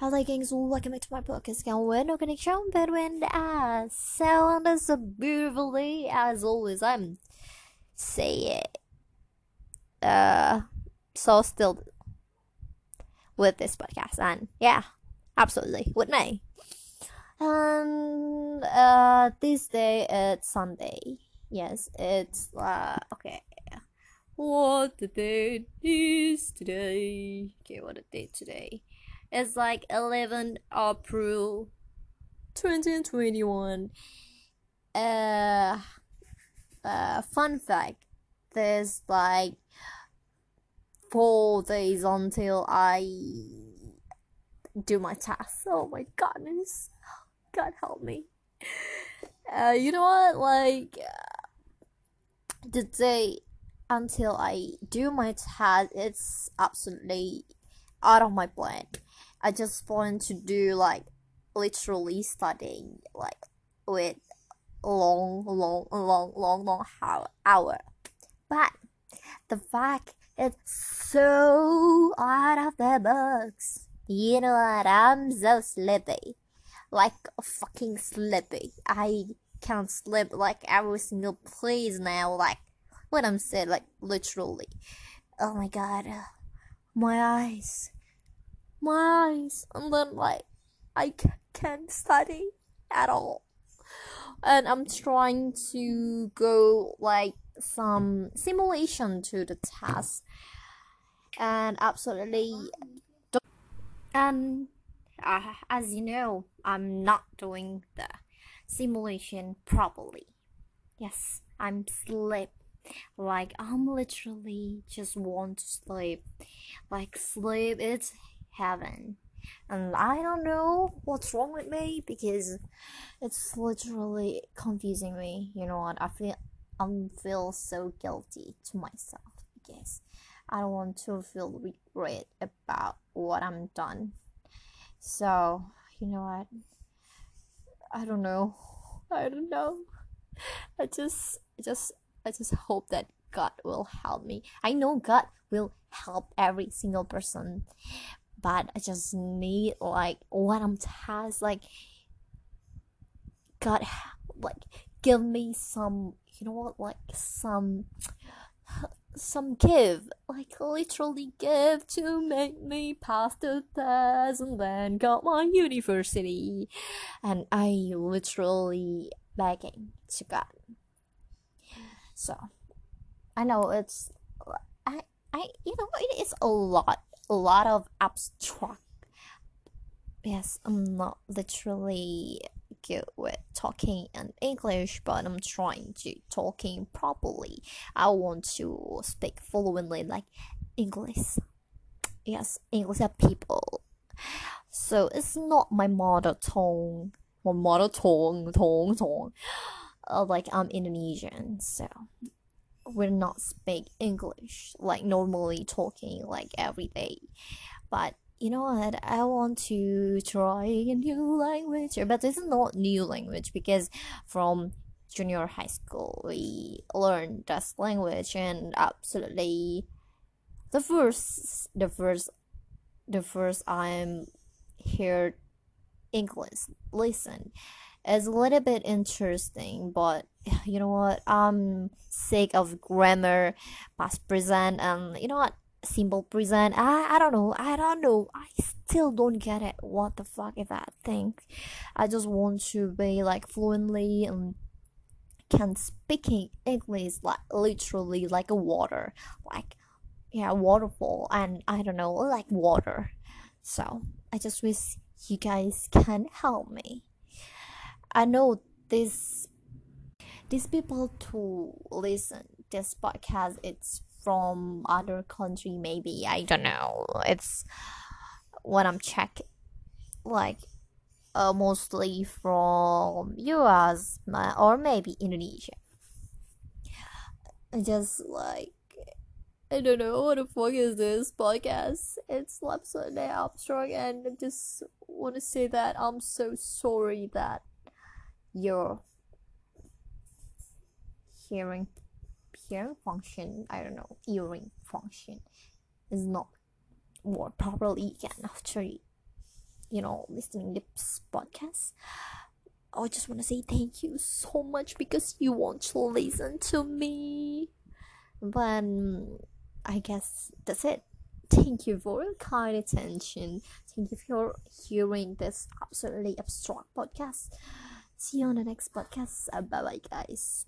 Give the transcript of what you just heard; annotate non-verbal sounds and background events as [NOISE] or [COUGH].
Hello guys, welcome back to my podcast again with no connection between us. Sound so beautifully as always. I'm saying uh so still with this podcast and yeah, absolutely with me. And uh this day it's Sunday. Yes, it's uh okay. What the date is today? Okay, what the date today? It's like 11 April 2021. Uh, uh, fun fact there's like four days until I do my task. Oh my goodness. God help me. Uh, you know what? Like, uh, the day until I do my task, it's absolutely out of my plan. I just want to do like literally studying like with long, long, long, long, long hour. But the fact is so out of the box. You know what? I'm so sleepy. Like fucking sleepy. I can't sleep like every single place now. Like what I'm saying, like literally. Oh my god. My eyes my eyes and then like I can't study at all. And I'm trying to go like some simulation to the test and absolutely and uh, as you know I'm not doing the simulation properly. Yes I'm sleep like I'm literally just want to sleep. Like sleep it's heaven. And I don't know what's wrong with me because it's literally confusing me. You know what? I feel I feel so guilty to myself because I don't want to feel regret about what I'm done. So, you know what? I don't know. I don't know. I just I just I just hope that God will help me. I know God will help every single person, but I just need like what I'm tasked like God like give me some you know what like some [SIGHS] some give like literally give to make me pass the test and then got my university. And I literally begging to God. So I know it's I I you know it is a lot a lot of abstract. Yes, I'm not literally good with talking in English, but I'm trying to talking properly. I want to speak fluently like English. Yes, English people. So it's not my mother tongue. My mother tongue, tongue, tongue. [GASPS] Uh, like I'm Indonesian, so will not speak English like normally talking like every day. But you know what? I want to try a new language, but it's not new language because from junior high school we learned this language and absolutely the first the first the first I'm here English listen is a little bit interesting, but [SIGHS] you know what? Um, I'm sick of grammar, past present, and you know what? Simple present. I I don't know. I don't know. I still don't get it. What the fuck is that thing? I just want to be like fluently and can speaking English like literally like a water, like yeah, waterfall, and I don't know, like water. So I just wish you guys can help me. I know this these people to listen this podcast it's from other country maybe I don't know it's what I'm checking like uh, mostly from US or maybe Indonesia I just like I don't know what the fuck is this podcast. It's absolutely abstract, and I just want to say that I'm so sorry that your hearing hearing function i don't know hearing function is not more properly again after you know listening this podcast I just want to say thank you so much because you want to listen to me. But I guess that's it. Thank you for your kind attention. Thank you for hearing this absolutely abstract podcast. See you on the next podcast. Bye bye, guys.